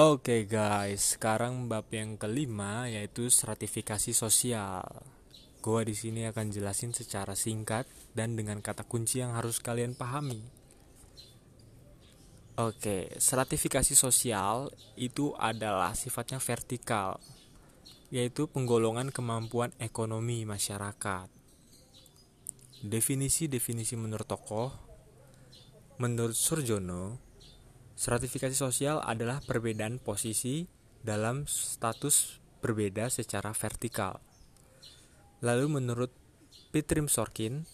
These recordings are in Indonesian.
Oke guys, sekarang bab yang kelima yaitu stratifikasi sosial. Gua di sini akan jelasin secara singkat dan dengan kata kunci yang harus kalian pahami. Oke, stratifikasi sosial itu adalah sifatnya vertikal, yaitu penggolongan kemampuan ekonomi masyarakat. Definisi-definisi menurut tokoh, menurut Surjono, Stratifikasi sosial adalah perbedaan posisi dalam status berbeda secara vertikal. Lalu menurut Pitrim Sorkin,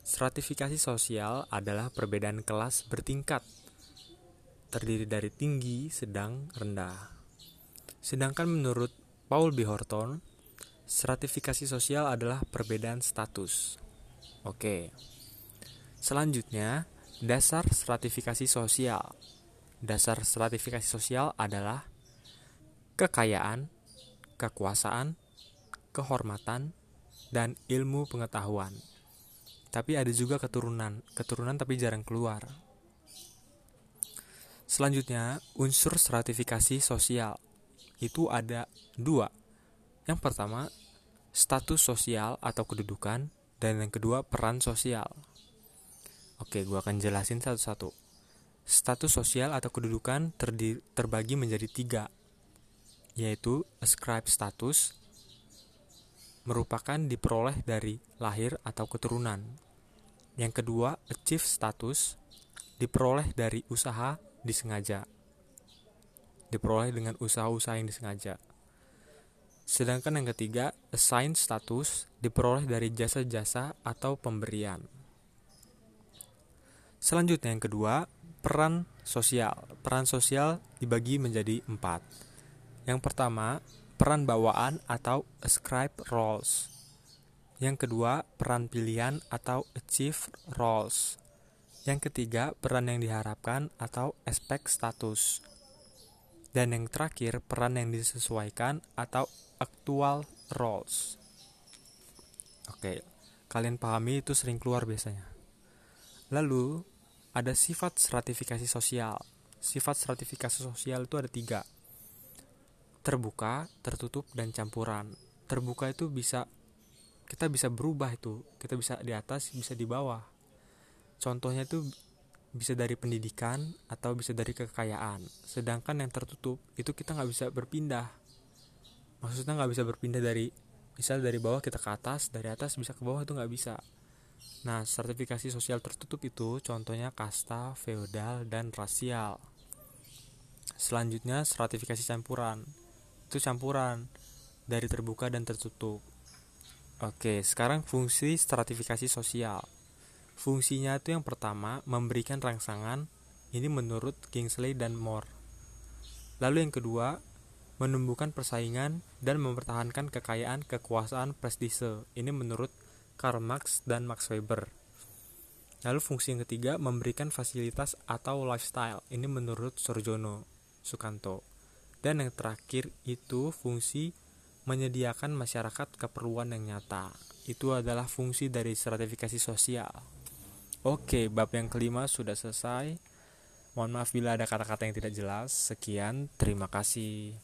stratifikasi sosial adalah perbedaan kelas bertingkat, terdiri dari tinggi, sedang, rendah. Sedangkan menurut Paul B. Horton, stratifikasi sosial adalah perbedaan status. Oke. Selanjutnya, dasar stratifikasi sosial Dasar stratifikasi sosial adalah kekayaan, kekuasaan, kehormatan, dan ilmu pengetahuan. Tapi ada juga keturunan, keturunan tapi jarang keluar. Selanjutnya, unsur stratifikasi sosial itu ada dua. Yang pertama, status sosial atau kedudukan, dan yang kedua, peran sosial. Oke, gue akan jelasin satu-satu. Status sosial atau kedudukan terdiri, terbagi menjadi tiga, yaitu ascribe status, merupakan diperoleh dari lahir atau keturunan. Yang kedua, achieve status, diperoleh dari usaha disengaja. Diperoleh dengan usaha-usaha yang disengaja. Sedangkan yang ketiga, assign status, diperoleh dari jasa-jasa atau pemberian. Selanjutnya yang kedua, Peran sosial. Peran sosial dibagi menjadi empat. Yang pertama, peran bawaan atau ascribe roles. Yang kedua, peran pilihan atau achieve roles. Yang ketiga, peran yang diharapkan atau aspek status. Dan yang terakhir, peran yang disesuaikan atau actual roles. Oke, kalian pahami itu sering keluar biasanya. Lalu, ada sifat stratifikasi sosial. Sifat stratifikasi sosial itu ada tiga. Terbuka, tertutup, dan campuran. Terbuka itu bisa kita bisa berubah itu. Kita bisa di atas, bisa di bawah. Contohnya itu bisa dari pendidikan atau bisa dari kekayaan. Sedangkan yang tertutup itu kita nggak bisa berpindah. Maksudnya nggak bisa berpindah dari misal dari bawah kita ke atas, dari atas bisa ke bawah itu nggak bisa. Nah, sertifikasi sosial tertutup itu contohnya kasta, feodal, dan rasial. Selanjutnya, stratifikasi campuran. Itu campuran dari terbuka dan tertutup. Oke, sekarang fungsi stratifikasi sosial. Fungsinya itu yang pertama, memberikan rangsangan. Ini menurut Kingsley dan Moore. Lalu yang kedua, menumbuhkan persaingan dan mempertahankan kekayaan, kekuasaan, prestise. Ini menurut Karl Marx dan Max Weber. Lalu fungsi yang ketiga memberikan fasilitas atau lifestyle. Ini menurut Sorjono Sukanto. Dan yang terakhir itu fungsi menyediakan masyarakat keperluan yang nyata. Itu adalah fungsi dari stratifikasi sosial. Oke, bab yang kelima sudah selesai. Mohon maaf bila ada kata-kata yang tidak jelas. Sekian, terima kasih.